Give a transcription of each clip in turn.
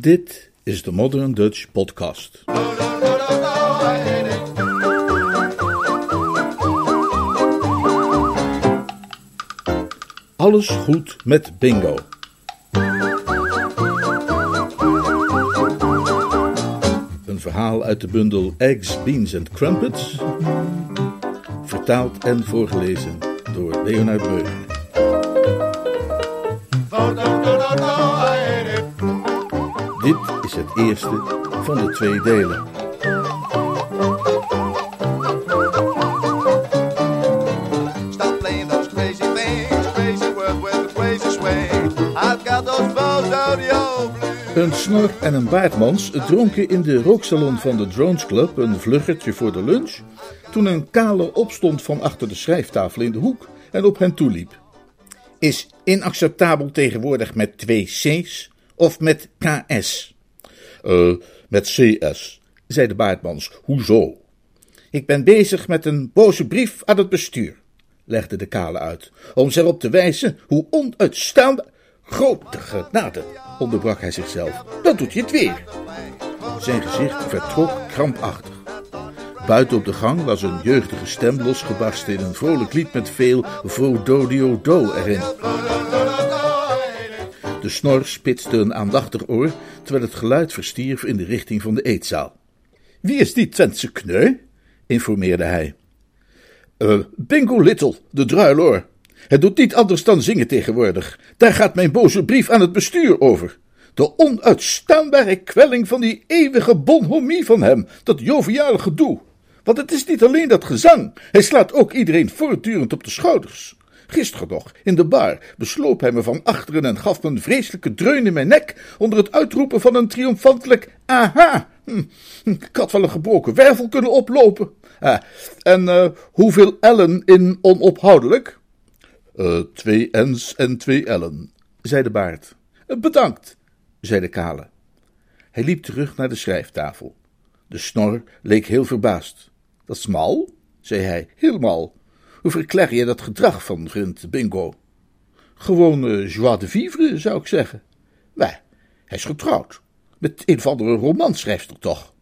Dit is de Modern Dutch Podcast. Alles goed met bingo. Een verhaal uit de bundel Eggs, Beans and Crumpets. Vertaald en voorgelezen door Leonard Beuger. Het eerste van de twee delen. Stop playing those crazy things, crazy world with a crazy swing. I've got those bones rodeo blues. Een snor en een baardmans dronken in de rooksalon van de Drones Club een vluggertje voor de lunch, toen een kale opstond van achter de schrijftafel in de hoek en op hen toeliep. Is inacceptabel tegenwoordig met twee C's of met KS? Eh, met CS, zei de baardmans. Hoezo? Ik ben bezig met een boze brief aan het bestuur, legde de kale uit, om ze erop te wijzen hoe onuitstaanbaar... Grote genade, onderbrak hij zichzelf. Dan doet je het weer. Zijn gezicht vertrok krampachtig. Buiten op de gang was een jeugdige stem losgebarsten in een vrolijk lied met veel vo-do-dio-do erin. De snor spitste een aandachtig oor, terwijl het geluid verstierf in de richting van de eetzaal. Wie is die Twentse kneu? informeerde hij. "Eh, Bingo Little, de druiloor. Het doet niet anders dan zingen tegenwoordig. Daar gaat mijn boze brief aan het bestuur over. De onuitstaanbare kwelling van die eeuwige bonhomie van hem, dat joviale gedoe. Want het is niet alleen dat gezang, hij slaat ook iedereen voortdurend op de schouders. Gisteren nog, in de bar, besloop hij me van achteren en gaf me een vreselijke dreun in mijn nek onder het uitroepen van een triomfantelijk aha. Hm, ik had wel een gebroken wervel kunnen oplopen. Ah, en eh, hoeveel ellen in onophoudelijk? Eh, twee N's en twee L'en, zei de baard. "Eh, Bedankt, zei de kale. Hij liep terug naar de schrijftafel. De snor leek heel verbaasd. Dat is mal, zei hij, helemaal. Hoe verklaar je dat gedrag van vriend Bingo? Gewoon joie de vivre, zou ik zeggen. Wij, hij is getrouwd. Met een of andere romanschrijfster toch?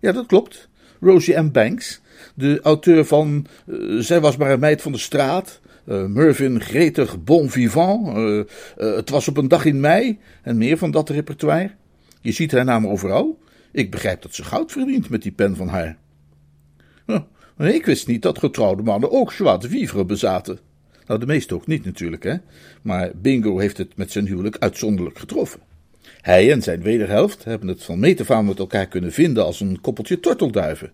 Ja, dat klopt. Rosie M. Banks, de auteur van eh, Zij was maar een meid van de straat, eh, Mervyn Gretig Bon Vivant, eh, Het was op een dag in mei en meer van dat repertoire. Je ziet haar naam overal. Ik begrijp dat ze goud verdient met die pen van haar. Huh, ik wist niet dat getrouwde mannen ook joie de bezaten. Nou, de meeste ook niet natuurlijk, hè. Maar Bingo heeft het met zijn huwelijk uitzonderlijk getroffen. Hij en zijn wederhelft hebben het van meet af met elkaar kunnen vinden als een koppeltje tortelduiven.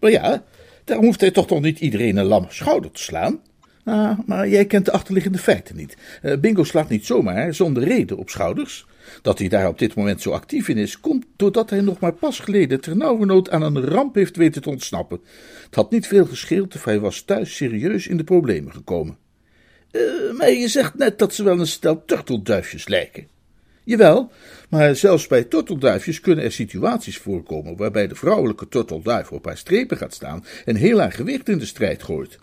Maar ja, daarom hoeft hij toch nog niet iedereen een lam schouder te slaan. Ah, maar jij kent de achterliggende feiten niet. Eh, Bingo slaat niet zomaar, zonder reden, op schouders. Dat hij daar op dit moment zo actief in is, komt doordat hij nog maar pas geleden ternauwernood aan een ramp heeft weten te ontsnappen. Het had niet veel gescheeld of hij was thuis serieus in de problemen gekomen. Eh, maar je zegt net dat ze wel een stel turtelduifjes lijken. Jawel, maar zelfs bij turtelduifjes kunnen er situaties voorkomen waarbij de vrouwelijke turtelduif op haar strepen gaat staan en heel haar gewicht in de strijd gooit.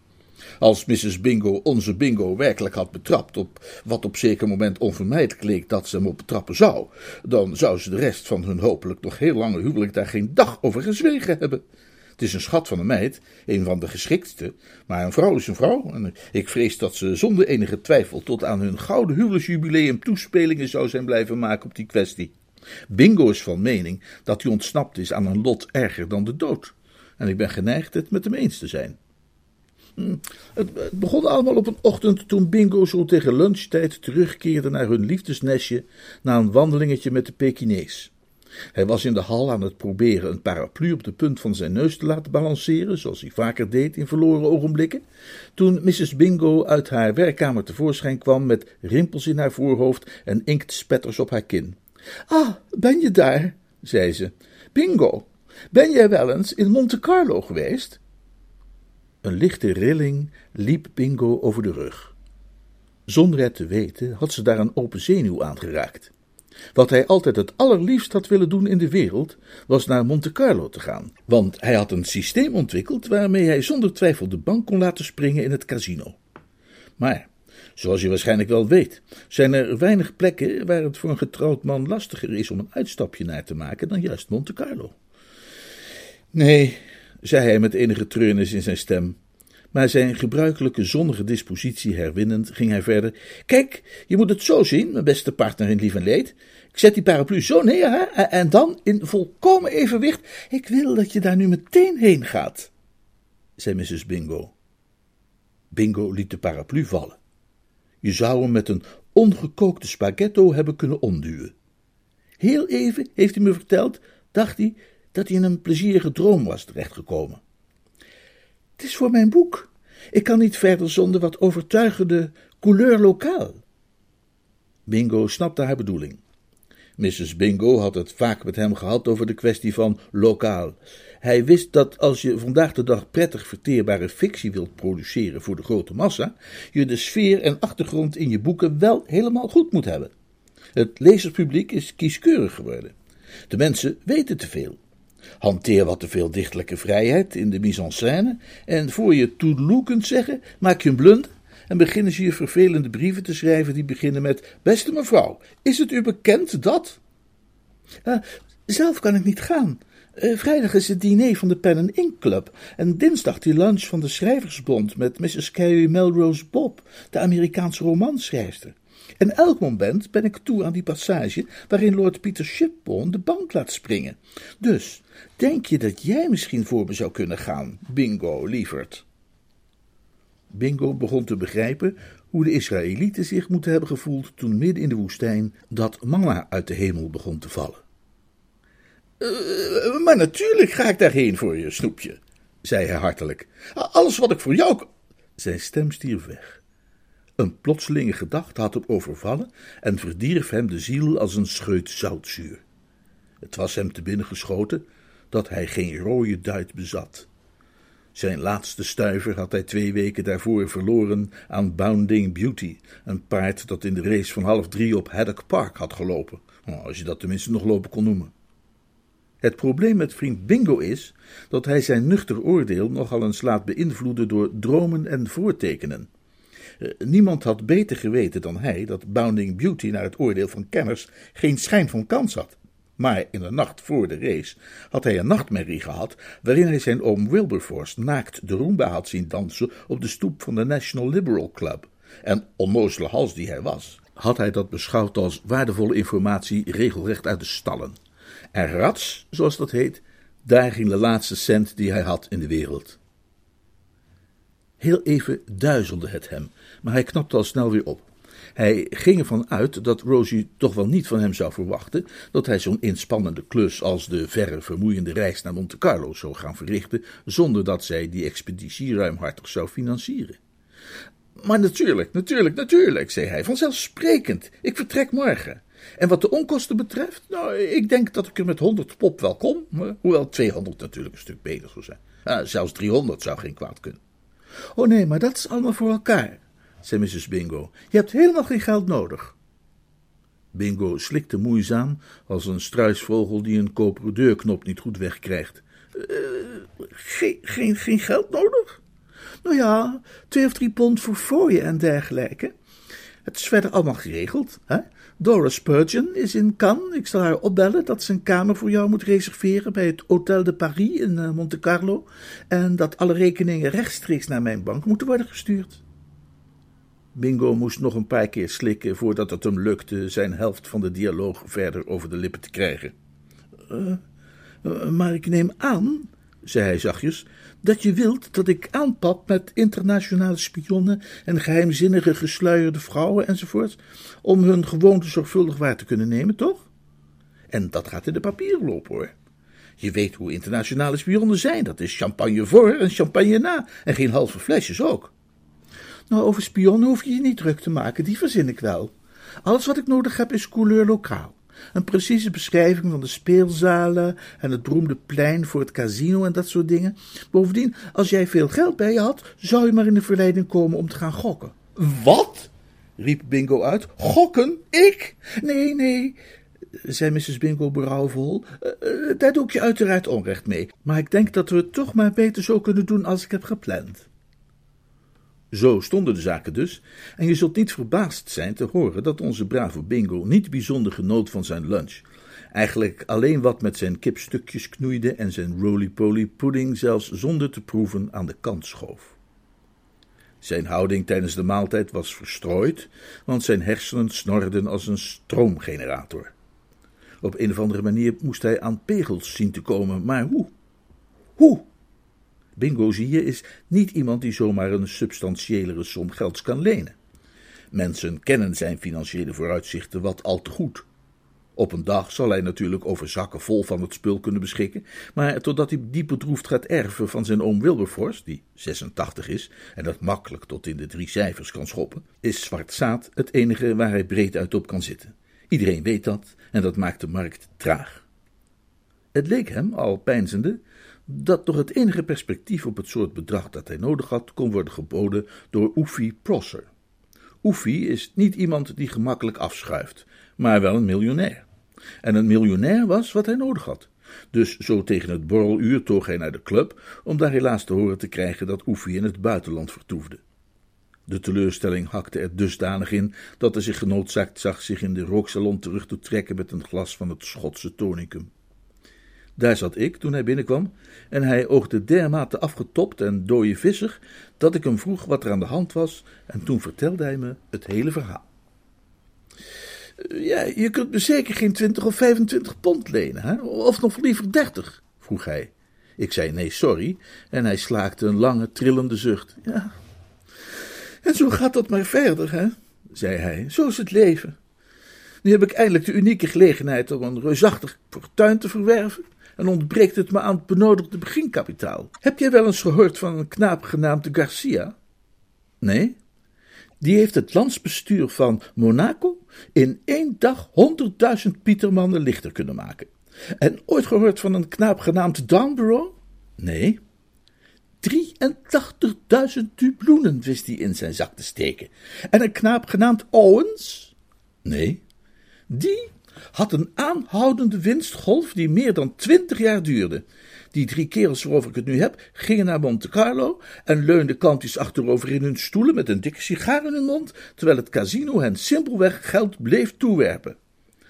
Als Mrs. Bingo onze Bingo werkelijk had betrapt op wat op zeker moment onvermijdelijk leek dat ze hem op betrappen zou, dan zou ze de rest van hun hopelijk nog heel lange huwelijk daar geen dag over gezwegen hebben. Het is een schat van een meid, een van de geschiktste, maar een vrouw is een vrouw. En ik vrees dat ze zonder enige twijfel tot aan hun gouden huwelijksjubileum toespelingen zou zijn blijven maken op die kwestie. Bingo is van mening dat hij ontsnapt is aan een lot erger dan de dood. En ik ben geneigd het met hem eens te zijn. Hm, Het, begon allemaal op een ochtend toen Bingo zo tegen lunchtijd terugkeerde naar hun liefdesnestje na een wandelingetje met de Pekinees. Hij was in de hal aan het proberen een paraplu op de punt van zijn neus te laten balanceren, zoals hij vaker deed in verloren ogenblikken, toen Mrs. Bingo uit haar werkkamer tevoorschijn kwam met rimpels in haar voorhoofd en inktspetters op haar kin. Ah, ben je daar? zei ze. Bingo, ben jij wel eens in Monte Carlo geweest? Een lichte rilling liep Bingo over de rug. Zonder het te weten had ze daar een open zenuw aangeraakt. Wat hij altijd het allerliefst had willen doen in de wereld, was naar Monte Carlo te gaan. Want hij had een systeem ontwikkeld waarmee hij zonder twijfel de bank kon laten springen in het casino. Maar Zoals je waarschijnlijk wel weet, zijn er weinig plekken waar het voor een getrouwd man lastiger is om een uitstapje naar te maken dan juist Monte Carlo. Nee, zei hij met enige treurnis in zijn stem. Maar zijn gebruikelijke zonnige dispositie herwinnend, ging hij verder. Kijk, je moet het zo zien, mijn beste partner in lief en leed. Ik zet die paraplu zo neer, hè, en dan in volkomen evenwicht. Ik wil dat je daar nu meteen heen gaat, zei Mrs. Bingo. Bingo liet de paraplu vallen. Je zou hem met een ongekookte spaghetto hebben kunnen omduwen. Heel even, heeft hij me verteld, dacht hij dat hij in een plezierige droom was terechtgekomen. Het is voor mijn boek. Ik kan niet verder zonder wat overtuigende couleur lokaal. Bingo snapte haar bedoeling. Mrs. Bingo had het vaak met hem gehad over de kwestie van lokaal. Hij wist dat als je vandaag de dag prettig verteerbare fictie wilt produceren voor de grote massa, je de sfeer en achtergrond in je boeken wel helemaal goed moet hebben. Het lezerspubliek is kieskeurig geworden. De mensen weten te veel. Hanteer wat te veel dichtelijke vrijheid in de mise en scène en voor je toedeloe kunt zeggen, maak je een blunder en beginnen ze je vervelende brieven te schrijven die beginnen met: Beste mevrouw, is het u bekend dat. Uh, zelf kan ik niet gaan. Uh, vrijdag is het diner van de Pen Ink Club en dinsdag die lunch van de Schrijversbond met Mrs. Carey Melrose Bob, de Amerikaanse romanschrijfster. En elk moment ben ik toe aan die passage waarin Lord Peter Shipbone de bank laat springen. Dus, denk je dat jij misschien voor me zou kunnen gaan, Bingo, lieverd? Bingo begon te begrijpen hoe de Israëlieten zich moeten hebben gevoeld toen midden in de woestijn dat manna uit de hemel begon te vallen. Uh, maar natuurlijk ga ik daarheen voor je, snoepje, zei hij hartelijk. Alles wat ik voor jou. Zijn stem stierf weg. Een plotselinge gedachte had hem overvallen en verdierf hem de ziel als een scheut zoutzuur. Het was hem te binnen geschoten dat hij geen rode duit bezat. Zijn laatste stuiver had hij twee weken daarvoor verloren aan Bounding Beauty, een paard dat in de race van half drie op Haddock Park had gelopen, nou, als je dat tenminste nog lopen kon noemen. Het probleem met vriend Bingo is dat hij zijn nuchter oordeel nogal eens laat beïnvloeden door dromen en voortekenen. Eh, niemand had beter geweten dan hij dat Bounding Beauty naar het oordeel van kenners geen schijn van kans had. Maar in de nacht voor de race had hij een nachtmerrie gehad waarin hij zijn oom Wilberforce naakt de Roomba had zien dansen op de stoep van de National Liberal Club. En onnozele hals die hij was, had hij dat beschouwd als waardevolle informatie regelrecht uit de stallen. En rats, zoals dat heet, daar ging de laatste cent die hij had in de wereld. Heel even duizelde het hem, maar hij knapte al snel weer op. Hij ging ervan uit dat Rosie toch wel niet van hem zou verwachten dat hij zo'n inspannende klus als de verre vermoeiende reis naar Monte Carlo zou gaan verrichten, zonder dat zij die expeditie ruimhartig zou financieren. Maar natuurlijk, natuurlijk, natuurlijk, zei hij, vanzelfsprekend. Ik vertrek morgen. En wat de onkosten betreft, nou, ik denk dat ik er met honderd pop wel kom, hoewel 200 natuurlijk een stuk beter zou zijn. Ah, zelfs 300 zou geen kwaad kunnen. Oh nee, maar dat is allemaal voor elkaar zei Mrs. Bingo. Je hebt helemaal geen geld nodig. Bingo slikte moeizaam, als een struisvogel die een koperen deurknop niet goed wegkrijgt. Uh, geen, geen, geen geld nodig? Nou ja, twee of drie pond voor fooien en dergelijke. Het is verder allemaal geregeld. Hè? Dora Spurgeon is in Cannes. Ik zal haar opbellen dat ze een kamer voor jou moet reserveren bij het Hotel de Paris in uh, Monte Carlo. En dat alle rekeningen rechtstreeks naar mijn bank moeten worden gestuurd. Bingo moest nog een paar keer slikken voordat het hem lukte zijn helft van de dialoog verder over de lippen te krijgen. Uh, uh, maar ik neem aan, zei hij zachtjes, dat je wilt dat ik aanpap met internationale spionnen en geheimzinnige gesluierde vrouwen enzovoort, om hun gewoonte zorgvuldig waar te kunnen nemen, toch? En dat gaat in de papieren lopen, hoor. Je weet hoe internationale spionnen zijn, dat is champagne voor en champagne na, en geen halve flesjes ook. Nou, over spionnen hoef je je niet druk te maken, die verzin ik wel. Alles wat ik nodig heb is couleur lokaal. Een precieze beschrijving van de speelzalen en het beroemde plein voor het casino en dat soort dingen. Bovendien, als jij veel geld bij je had, zou je maar in de verleiding komen om te gaan gokken. Wat? riep Bingo uit. Gokken? Ik? Nee, nee, zei Mrs. Bingo berouwvol. Uh, daar doe ik je uiteraard onrecht mee. Maar ik denk dat we het toch maar beter zo kunnen doen als ik heb gepland. Zo stonden de zaken dus, en je zult niet verbaasd zijn te horen dat onze brave Bingo niet bijzonder genoot van zijn lunch. Eigenlijk alleen wat met zijn kipstukjes knoeide en zijn roly-poly pudding zelfs zonder te proeven aan de kant schoof. Zijn houding tijdens de maaltijd was verstrooid, want zijn hersenen snorden als een stroomgenerator. Op een of andere manier moest hij aan pegels zien te komen, maar hoe? Hoe? Bingo, zie je, is niet iemand die zomaar een substantiëlere som gelds kan lenen. Mensen kennen zijn financiële vooruitzichten wat al te goed. Op een dag zal hij natuurlijk over zakken vol van het spul kunnen beschikken, maar totdat hij diep bedroefd gaat erven van zijn oom Wilberforce, die 86 is en dat makkelijk tot in de drie cijfers kan schoppen, is zwart zaad het enige waar hij breed uit op kan zitten. Iedereen weet dat en dat maakt de markt traag. Het leek hem, al peinzende, dat nog het enige perspectief op het soort bedrag dat hij nodig had kon worden geboden door Oefie Prosser. Oefie is niet iemand die gemakkelijk afschuift, maar wel een miljonair. En een miljonair was wat hij nodig had. Dus zo tegen het borreluur toog hij naar de club, om daar helaas te horen te krijgen dat Oefie in het buitenland vertoefde. De teleurstelling hakte er dusdanig in dat hij zich genoodzaakt zag zich in de rooksalon terug te trekken met een glas van het Schotse tonicum. Daar zat ik toen hij binnenkwam, en hij oogde dermate afgetopt en dode vissig, dat ik hem vroeg wat er aan de hand was, en toen vertelde hij me het hele verhaal. Ja, je kunt me zeker geen twintig of 25 pond lenen, hè? of nog liever dertig, vroeg hij. Ik zei nee, sorry, en hij slaakte een lange, trillende zucht. Ja, en zo gaat dat maar verder, hè, zei hij. Zo is het leven. Nu heb ik eindelijk de unieke gelegenheid om een reusachtig fortuin te verwerven en ontbreekt het me aan het benodigde beginkapitaal. Heb jij wel eens gehoord van een knaap genaamd Garcia? Nee. Die heeft het landsbestuur van Monaco in één dag honderdduizend pietermannen lichter kunnen maken. En ooit gehoord van een knaap genaamd Downborough? Nee. 83.000 dubloenen wist hij in zijn zak te steken. En een knaap genaamd Owens? Nee. Die had een aanhoudende winstgolf die meer dan twintig jaar duurde. Die drie kerels waarover ik het nu heb, gingen naar Monte Carlo en leunden kantjes achterover in hun stoelen met een dikke sigaar in hun mond, terwijl het casino hen simpelweg geld bleef toewerpen.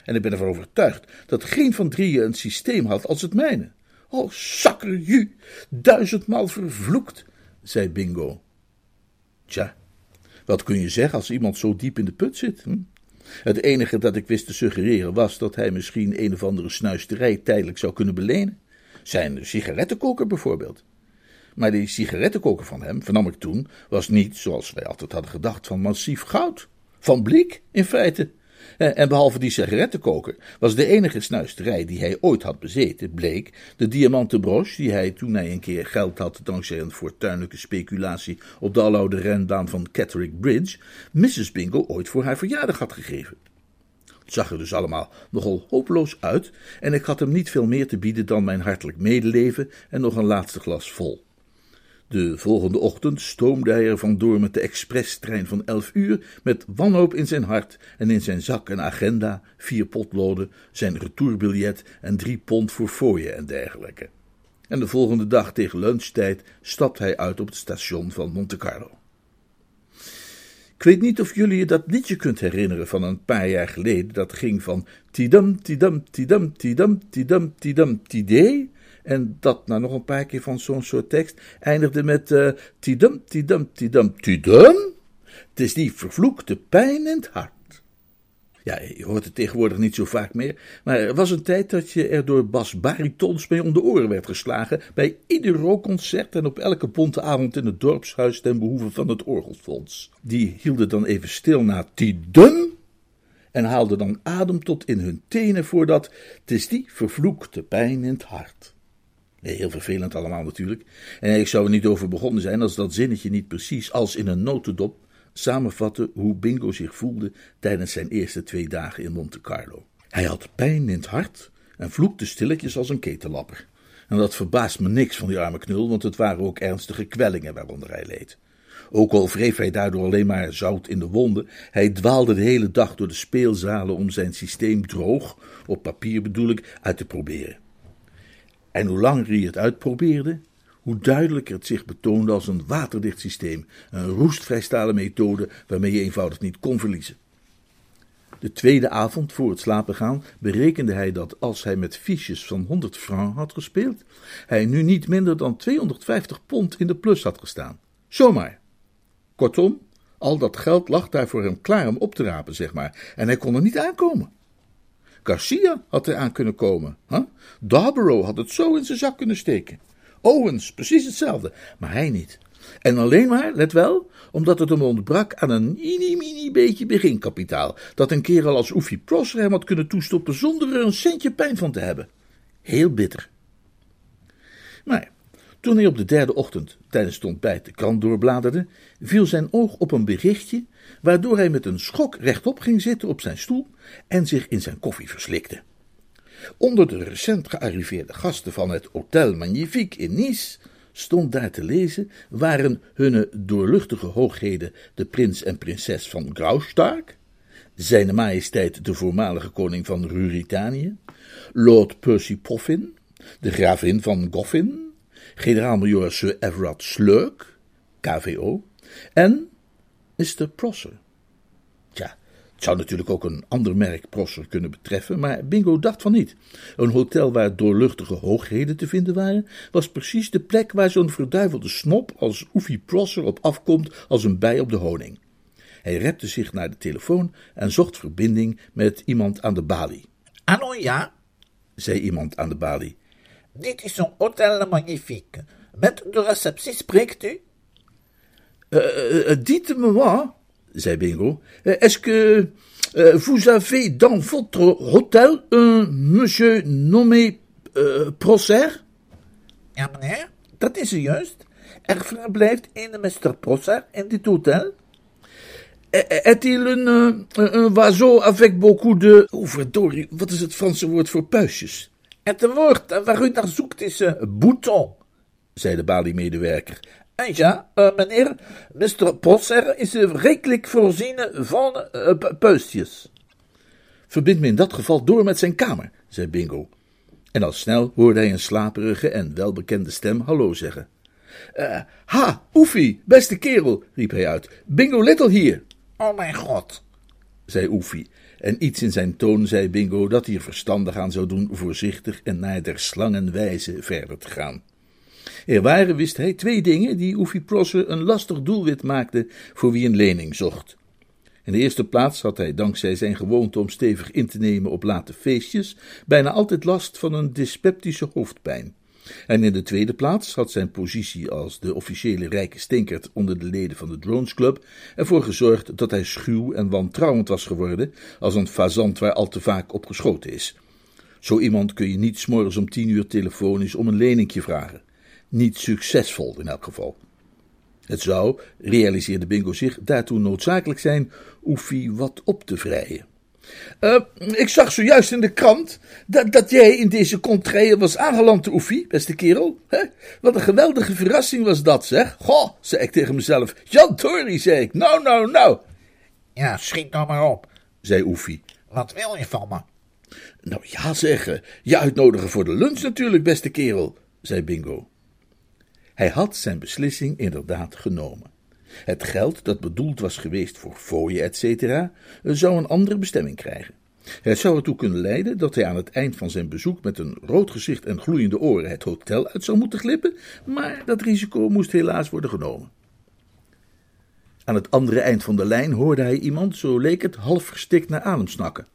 En ik ben ervan overtuigd dat geen van drieën een systeem had als het mijne. Oh, sakkerju, duizendmaal vervloekt, zei Bingo. Tja, wat kun je zeggen als iemand zo diep in de put zit? Hm? Het enige dat ik wist te suggereren was dat hij misschien een of andere snuisterij tijdelijk zou kunnen belenen. Zijn sigarettenkoker bijvoorbeeld. Maar die sigarettenkoker van hem, vernam ik toen, was niet, zoals wij altijd hadden gedacht, van massief goud. Van blik, in feite. Eh, en behalve die sigarettenkoker was de enige snuisterij die hij ooit had bezeten, bleek de diamanten broche die hij toen hij een keer geld had dankzij een fortuinlijke speculatie op de aloude renbaan van Catterick Bridge, Mrs. Bingo ooit voor haar verjaardag had gegeven. Het zag er dus allemaal nogal hopeloos uit en ik had hem niet veel meer te bieden dan mijn hartelijk medeleven en nog een laatste glas vol. De volgende ochtend stoomde hij er vandoor met de expresstrein van elf uur, met wanhoop in zijn hart en in zijn zak een agenda, vier potloden, zijn retourbiljet en drie pond voor fooien en dergelijke. En de volgende dag tegen lunchtijd stapt hij uit op het station van Monte Carlo. Ik weet niet of jullie je dat liedje kunt herinneren van een paar jaar geleden. Dat ging van tidam, tidam, tidam, tidam, tidam, tidam, tidee en dat nou nog een paar keer van zo'n soort tekst eindigde met uh, tidum, tidum, tidum, tidum. Het is die vervloekte pijn in het hart. Ja, je hoort het tegenwoordig niet zo vaak meer, maar er was een tijd dat je er door bas-baritons mee om de oren werd geslagen bij ieder rookconcert en op elke bonte avond in het dorpshuis ten behoeve van het orgelfonds. Die hielden dan even stil na tidum en haalden dan adem tot in hun tenen voordat het is die vervloekte pijn in het hart. Heel vervelend allemaal natuurlijk. En ik zou er niet over begonnen zijn als dat zinnetje niet precies als in een notendop samenvatte hoe Bingo zich voelde tijdens zijn eerste twee dagen in Monte Carlo. Hij had pijn in het hart en vloekte stilletjes als een ketellapper. En dat verbaast me niks van die arme knul, want het waren ook ernstige kwellingen waaronder hij leed. Ook al wreef hij daardoor alleen maar zout in de wonden, hij dwaalde de hele dag door de speelzalen om zijn systeem droog, op papier bedoel ik, uit te proberen. En hoe langer hij het uitprobeerde, hoe duidelijker het zich betoonde als een waterdicht systeem, een roestvrijstalen methode waarmee je eenvoudig niet kon verliezen. De tweede avond voor het slapen gaan berekende hij dat als hij met fiches van 100 francs had gespeeld, hij nu niet minder dan 250 pond in de plus had gestaan. Zomaar. Kortom, al dat geld lag daar voor hem klaar om op te rapen, zeg maar, en hij kon er niet aankomen. Garcia had er aan kunnen komen. Darborough had het zo in zijn zak kunnen steken. Owens, precies hetzelfde, maar hij niet. En alleen maar, let wel, omdat het hem ontbrak aan een mini-mini beetje beginkapitaal, dat een kerel als Oefie Prosser hem had kunnen toestoppen zonder er een centje pijn van te hebben. Heel bitter. Maar toen hij op de derde ochtend tijdens het ontbijt de krant doorbladerde, viel zijn oog op een berichtje, waardoor hij met een schok rechtop ging zitten op zijn stoel en zich in zijn koffie verslikte. Onder de recent gearriveerde gasten van het Hôtel Magnifique in Nice stond daar te lezen waren hunne doorluchtige hoogheden de prins en prinses van Graustark, zijn majesteit de voormalige koning van Ruritanië, Lord Percy Poffin, de gravin van Goffin, generaal-majoor Sir Everard Slurk, KVO, en Mr. Prosser. Tja, het zou natuurlijk ook een ander merk Prosser kunnen betreffen, maar Bingo dacht van niet. Een hotel waar doorluchtige hoogheden te vinden waren, was precies de plek waar zo'n verduivelde snop als Oefie Prosser op afkomt als een bij op de honing. Hij repte zich naar de telefoon en zocht verbinding met iemand aan de balie. Hallo, ja? zei iemand aan de balie. Dit is een Hôtel Magnifique. Met de receptie spreekt u? Uh, uh, Dites-moi, zei Bingo, est-ce que uh, vous avez dans votre hôtel un monsieur nommé Prosser? Ja, meneer, dat is juist. Er verblijft een Mr. Prosser in dit hotel. Est-il un, un oiseau avec beaucoup de... Oh, verdorie, wat is het Franse woord voor puistjes? Het woord waar u naar zoekt is uh, bouton, zei de baliemedewerker. En ja, uh, meneer, Mr. Prosser is uh, rijkelijk voorzien van puistjes. Verbind me in dat geval door met zijn kamer, zei Bingo. En al snel hoorde hij een slaperige en welbekende stem hallo zeggen. ha, Oefie, beste kerel, riep hij uit. Bingo Little hier. Oh mijn god, zei Oefie. En iets in zijn toon zei Bingo dat hij er verstandig aan zou doen voorzichtig en naar der slangen wijze verder te gaan. Er waren, wist hij, twee dingen die Oefie Prosser een lastig doelwit maakten voor wie een lening zocht. In de eerste plaats had hij, dankzij zijn gewoonte om stevig in te nemen op late feestjes, bijna altijd last van een dyspeptische hoofdpijn. En in de tweede plaats had zijn positie als de officiële rijke stinkert onder de leden van de Drones Club ervoor gezorgd dat hij schuw en wantrouwend was geworden als een fazant waar al te vaak op geschoten is. Zo iemand kun je niet s'morgens om tien uur telefonisch om een leningje vragen. Niet succesvol in elk geval. Het zou, realiseerde Bingo zich, daartoe noodzakelijk zijn Oefie wat op te vrijen. Uh, ik zag zojuist in de krant dat, dat jij in deze contrée was aangeland, Oefie, beste kerel. Hè? Wat een geweldige verrassing was dat, zeg. Goh, zei ik tegen mezelf. Jan Tory, zei ik. Nou, nou, nou. Ja, schiet nou maar op, zei Oefie. Wat wil je van me? Nou ja, zeggen. Je uitnodigen voor de lunch natuurlijk, beste kerel, zei Bingo. Hij had zijn beslissing inderdaad genomen. Het geld dat bedoeld was geweest voor fooien, etc., zou een andere bestemming krijgen. Het zou ertoe kunnen leiden dat hij aan het eind van zijn bezoek met een rood gezicht en gloeiende oren het hotel uit zou moeten glippen, maar dat risico moest helaas worden genomen. Aan het andere eind van de lijn hoorde hij iemand, zo leek het, half verstikt naar adem snakken.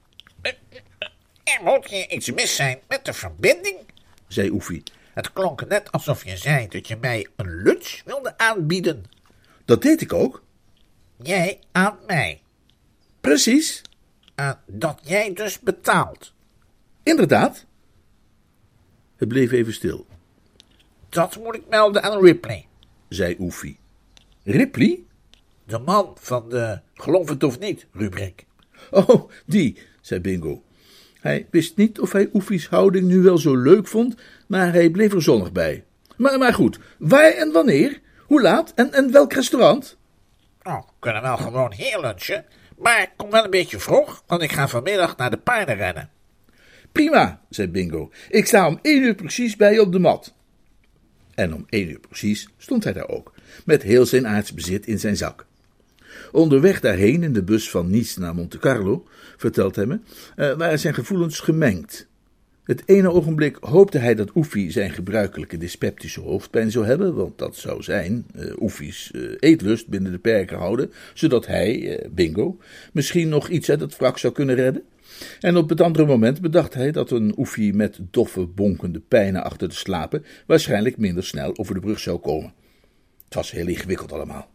Er moet hier iets mis zijn met de verbinding, zei Oefie. Het klonk net alsof je zei dat je mij een lunch wilde aanbieden. Dat deed ik ook. Jij aan mij. Precies. Uh, dat jij dus betaalt. Inderdaad. Het bleef even stil. Dat moet ik melden aan Ripley, zei Oefie. Ripley? De man van de geloof het of niet rubriek. Oh, die, zei Bingo. Hij wist niet of hij Oefie's houding nu wel zo leuk vond, maar hij bleef er zonnig bij. Maar, maar goed, waar en wanneer? Hoe laat en, en welk restaurant? Oh, we kunnen wel gewoon hier lunchen, maar kom wel een beetje vroeg, want ik ga vanmiddag naar de paarden rennen. Prima, zei Bingo. Ik sta om één uur precies bij je op de mat. En om één uur precies stond hij daar ook, met heel zijn aardsbezit in zijn zak. Onderweg daarheen in de bus van Nice naar Monte Carlo, vertelt hij me, uh, waren zijn gevoelens gemengd. Het ene ogenblik hoopte hij dat Oefie zijn gebruikelijke dyspeptische hoofdpijn zou hebben, want dat zou zijn, uh, Oefie's uh, eetlust binnen de perken houden, zodat hij, uh, Bingo, misschien nog iets uit het wrak zou kunnen redden. En op het andere moment bedacht hij dat een Oefie met doffe, bonkende pijnen achter de slapen waarschijnlijk minder snel over de brug zou komen. Het was heel ingewikkeld allemaal.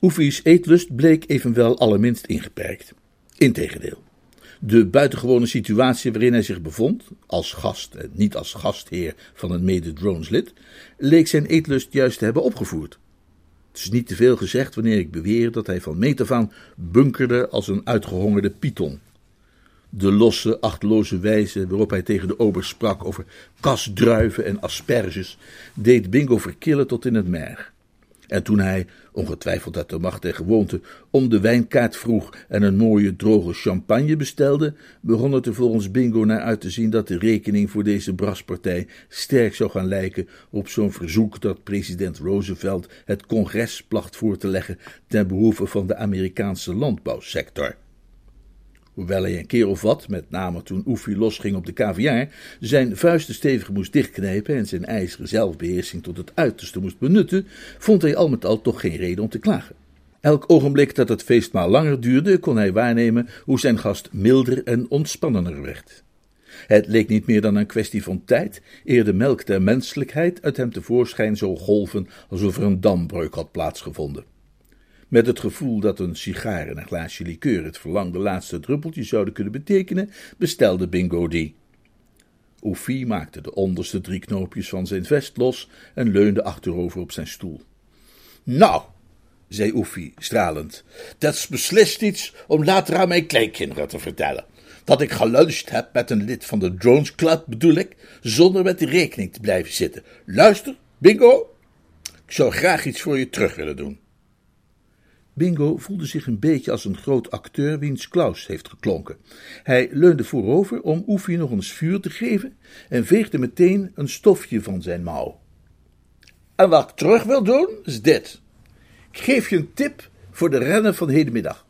Oefie's eetlust bleek evenwel allerminst ingeperkt. Integendeel. De buitengewone situatie waarin hij zich bevond, als gast en niet als gastheer van een mede-droneslid, leek zijn eetlust juist te hebben opgevoerd. Het is niet te veel gezegd wanneer ik beweer dat hij van meet af aan bunkerde als een uitgehongerde python. De losse, achteloze wijze waarop hij tegen de ober sprak over kasdruiven en asperges deed Bingo verkillen tot in het merg. En toen hij, ongetwijfeld uit de macht en gewoonte, om de wijnkaart vroeg en een mooie droge champagne bestelde, begon het er volgens Bingo naar uit te zien dat de rekening voor deze braspartij sterk zou gaan lijken op zo'n verzoek dat president Roosevelt het congres placht voor te leggen ten behoeve van de Amerikaanse landbouwsector. Hoewel hij een keer of wat, met name toen Oefie losging op de kaviaar, zijn vuisten stevig moest dichtknijpen en zijn ijzeren zelfbeheersing tot het uiterste moest benutten, vond hij al met al toch geen reden om te klagen. Elk ogenblik dat het feestmaal langer duurde, kon hij waarnemen hoe zijn gast milder en ontspannender werd. Het leek niet meer dan een kwestie van tijd, eer de melk der menselijkheid uit hem tevoorschijn zou golven alsof er een dambreuk had plaatsgevonden. Met het gevoel dat een sigaar en een glaasje likeur het verlangde laatste druppeltje zouden kunnen betekenen, bestelde Bingo die. Oefie maakte de onderste drie knoopjes van zijn vest los en leunde achterover op zijn stoel. Nou, zei Oefie stralend, dat is beslist iets om later aan mijn kleinkinderen te vertellen. Dat ik geluncht heb met een lid van de Drones Club, bedoel ik, zonder met de rekening te blijven zitten. Luister, Bingo, ik zou graag iets voor je terug willen doen. Bingo voelde zich een beetje als een groot acteur wiens Klaus heeft geklonken. Hij leunde voorover om Oefie nog eens vuur te geven en veegde meteen een stofje van zijn mouw. En wat ik terug wil doen, is dit. Ik geef je een tip voor de rennen van hedenmiddag.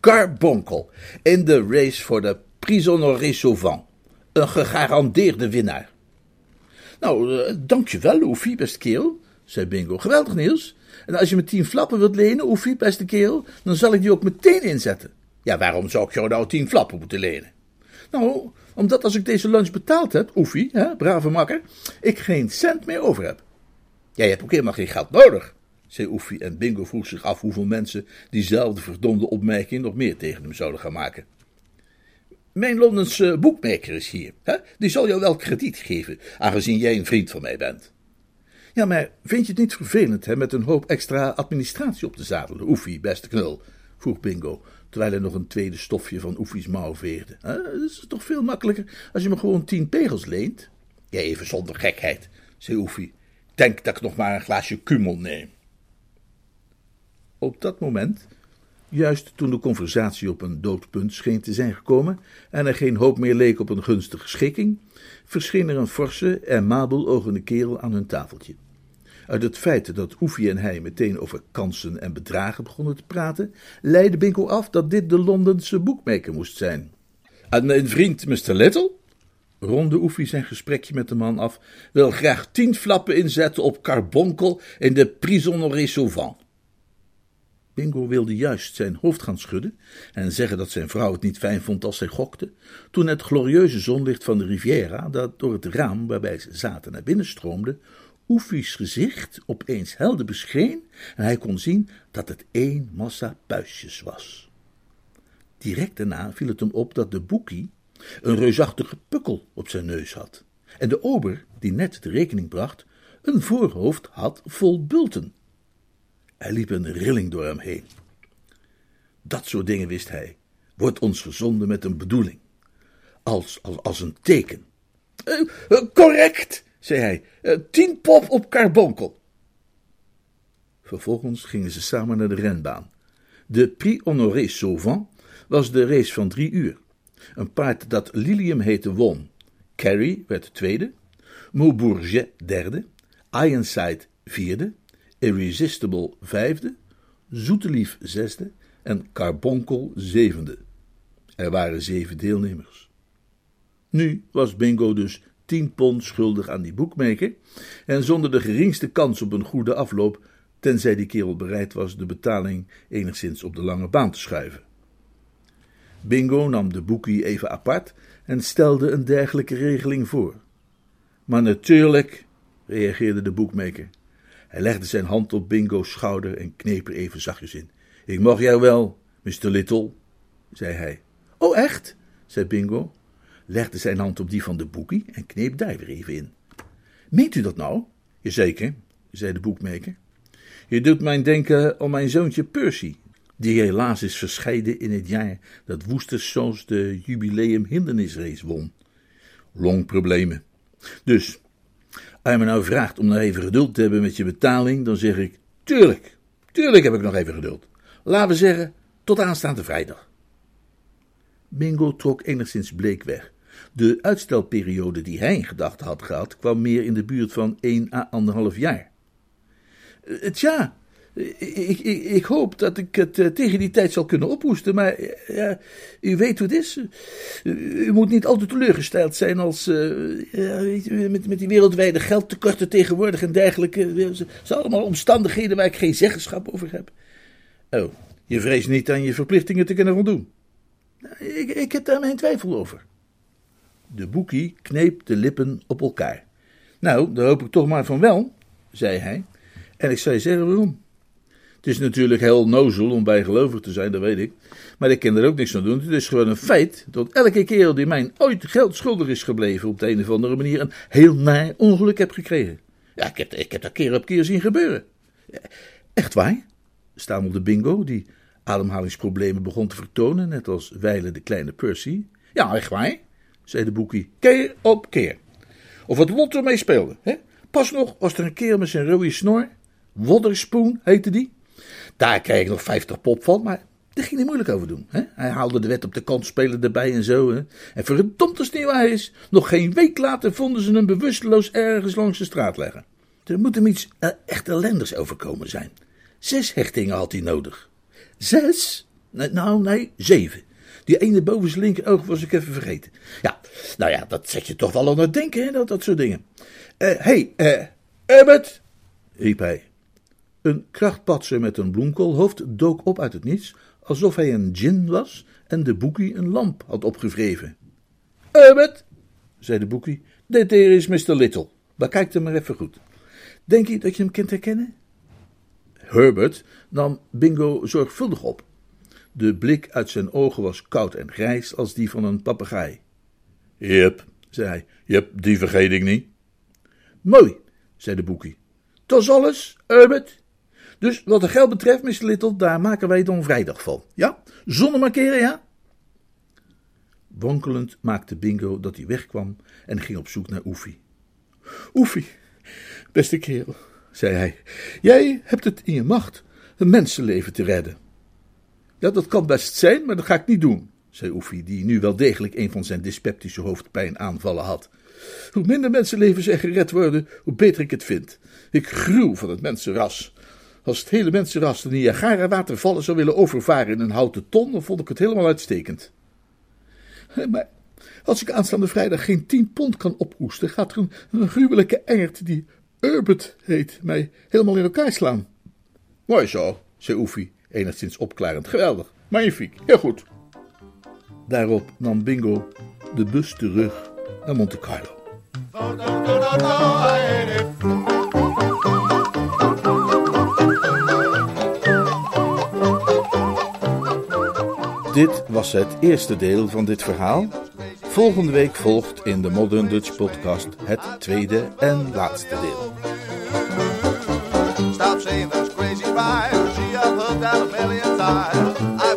Carbonkel in de race voor de Prisonnier Sauvant. Een gegarandeerde winnaar. Nou, uh, dankjewel, Oefie, beste kerel, zei Bingo. Geweldig nieuws. En als je me tien flappen wilt lenen, Oefie, beste kerel, dan zal ik die ook meteen inzetten. Ja, waarom zou ik jou nou tien flappen moeten lenen? Nou, omdat als ik deze lunch betaald heb, Oefie, hè, brave makker, ik geen cent meer over heb. Jij hebt ook helemaal geen geld nodig, zei Oefie en Bingo vroeg zich af hoeveel mensen diezelfde verdomde opmerking nog meer tegen hem zouden gaan maken. Mijn Londense boekmaker is hier. Hè? Die zal jou wel krediet geven, aangezien jij een vriend van mij bent. Ja, maar vind je het niet vervelend, hè, met een hoop extra administratie op de zadel, Oefie, beste knul? vroeg Bingo, terwijl hij nog een tweede stofje van Oefie's mouw veerde. Het is toch veel makkelijker als je me gewoon tien pegels leent? Ja, even zonder gekheid, zei Oefie. Denk dat ik nog maar een glaasje kumel neem. Op dat moment, juist toen de conversatie op een doodpunt scheen te zijn gekomen en er geen hoop meer leek op een gunstige schikking, verscheen er een forse en mabelogende kerel aan hun tafeltje. Uit het feit dat Oefie en hij meteen over kansen en bedragen begonnen te praten, leidde Binko af dat dit de Londense boekmaker moest zijn. En mijn vriend Mr. Little, ronde Oefie zijn gesprekje met de man af, wil graag tien flappen inzetten op carbonkel in de Prisonnier Sauvant. Bingo wilde juist zijn hoofd gaan schudden en zeggen dat zijn vrouw het niet fijn vond als zij gokte, toen het glorieuze zonlicht van de Riviera, dat door het raam waarbij ze zaten naar binnen stroomde, Oefie's gezicht opeens helder bescheen en hij kon zien dat het één massa puistjes was. Direct daarna viel het hem op dat de boekie een reusachtige pukkel op zijn neus had en de ober, die net de rekening bracht, een voorhoofd had vol bulten. Er liep een rilling door hem heen. Dat soort dingen wist hij, wordt ons gezonden met een bedoeling, als, als, als een teken. Uh, uh, correct, zei hij, uh, tien pop op carbonkel. Vervolgens gingen ze samen naar de renbaan. De Prix Honoré Sauvant was de race van drie uur. Een paard dat Lilium heette won. Carrie werd tweede. Maubourget derde, Ironside vierde, Irresistible vijfde, Zoetelief zesde en Carbonkel zevende. Er waren zeven deelnemers. Nu was Bingo dus 10 pond schuldig aan die boekmaker en zonder de geringste kans op een goede afloop, tenzij die kerel bereid was de betaling enigszins op de lange baan te schuiven. Bingo nam de boekie even apart en stelde een dergelijke regeling voor. Maar natuurlijk, reageerde de boekmaker. Hij legde zijn hand op Bingo's schouder en kneep er even zachtjes in. Ik mag jou wel, Mr. Little, zei hij. Oh, echt? zei Bingo, legde zijn hand op die van de boekie en kneep daar weer even in. Meent u dat nou? Jazeker, zei de boekmaker. Je doet mijn denken om mijn zoontje Percy, die helaas is verscheiden in het jaar dat Woesterszoons de jubileum hindernisrace won. Longproblemen. Dus, als je me nou vraagt om nog even geduld te hebben met je betaling, dan zeg ik, tuurlijk, tuurlijk heb ik nog even geduld. Laten we zeggen, tot aanstaande vrijdag. Bingo trok enigszins bleek weg. De uitstelperiode die hij in gedachten had gehad, kwam meer in de buurt van 1 à anderhalf jaar. Eh, tja, ik, ik, ik, hoop dat ik het eh, tegen die tijd zal kunnen ophoesten, maar eh, ja, u weet hoe het is. U moet niet altijd teleurgesteld zijn als met, met die wereldwijde geldtekorten tegenwoordig en dergelijke. Het zijn allemaal omstandigheden waar ik geen zeggenschap over heb. Oh, je vreest niet aan je verplichtingen te kunnen voldoen. Ik, ik heb daar mijn twijfel over. De boekie kneep de lippen op elkaar. Nou, daar hoop ik toch maar van wel, zei hij. En ik zou je zeggen waarom. Het is natuurlijk heel nozel om bijgelovig te zijn, dat weet ik. Maar ik kan er ook niks aan doen. Het is gewoon een feit dat elke kerel die mij ooit geld schuldig is gebleven, op de een of andere manier een heel naar ongeluk heb gekregen. Ja, ik heb, ik heb dat keer op keer zien gebeuren. Echt waar? stamelde Bingo, die ademhalingsproblemen begon te vertonen, net als wijlen de kleine Percy. Ja, echt waar, zei de boekie, keer op keer. Of wat lot ermee speelde, hè? Pas nog was er een keer met zijn rode snor, Wodderspoen heette die. Daar kreeg ik nog 50 pop van, maar daar ging hij moeilijk over doen. Hè? Hij haalde de wet op de kant spelen erbij en zo. Hè? En verdomd als het is, nog geen week later vonden ze hem bewusteloos ergens langs de straat leggen. Er moet hem iets uh, echt ellendigs overkomen zijn. Zes hechtingen had hij nodig. Zes? Nou, nee, zeven. Die ene boven zijn linkeroog was ik even vergeten. Ja, nou ja, dat zet je toch wel aan het denken, hè, dat, dat soort dingen. Hé, uh, hey, uh, Herbert, riep hij. Een krachtpatser met een bloemkoolhoofd dook op uit het niets, alsof hij een djinn was en de boekie een lamp had opgevreven. Herbert, zei de boekie, dit hier is Mr. Little. Bekijk hem maar even goed. Denk je dat je hem kunt herkennen? Herbert nam Bingo zorgvuldig op. De blik uit zijn ogen was koud en grijs als die van een papegaai. Jep, zei hij, jep, die vergeet ik niet. Mooi, zei de boekie. Dat is alles, Herbert. Dus wat de geld betreft, Mr. Little, daar maken wij dan vrijdag van. Ja? Zonder markeren, ja? Wonkelend maakte Bingo dat hij wegkwam en ging op zoek naar Oefie. Oefie, beste kerel, zei hij, jij hebt het in je macht een mensenleven te redden. Ja, dat kan best zijn, maar dat ga ik niet doen, zei Oefie, die nu wel degelijk een van zijn dyspeptische hoofdpijnaanvallen had. Hoe minder mensenlevens er gered worden, hoe beter ik het vind. Ik gruw van het mensenras. Als het hele mensenras de Niagara-watervallen zou willen overvaren in een houten ton, dan vond ik het helemaal uitstekend. Maar als ik aanstaande vrijdag geen tien pond kan ophoesten, gaat er een, gruwelijke engert die Urbert heet mij helemaal in elkaar slaan. Mooi zo, zei Oefie, enigszins opklarend. Geweldig, magnifiek, heel goed. Daarop nam Bingo de bus terug naar Monte Carlo. Dit was het eerste deel van dit verhaal. Volgende week volgt in de Modern Dutch Podcast het tweede en laatste deel. Stop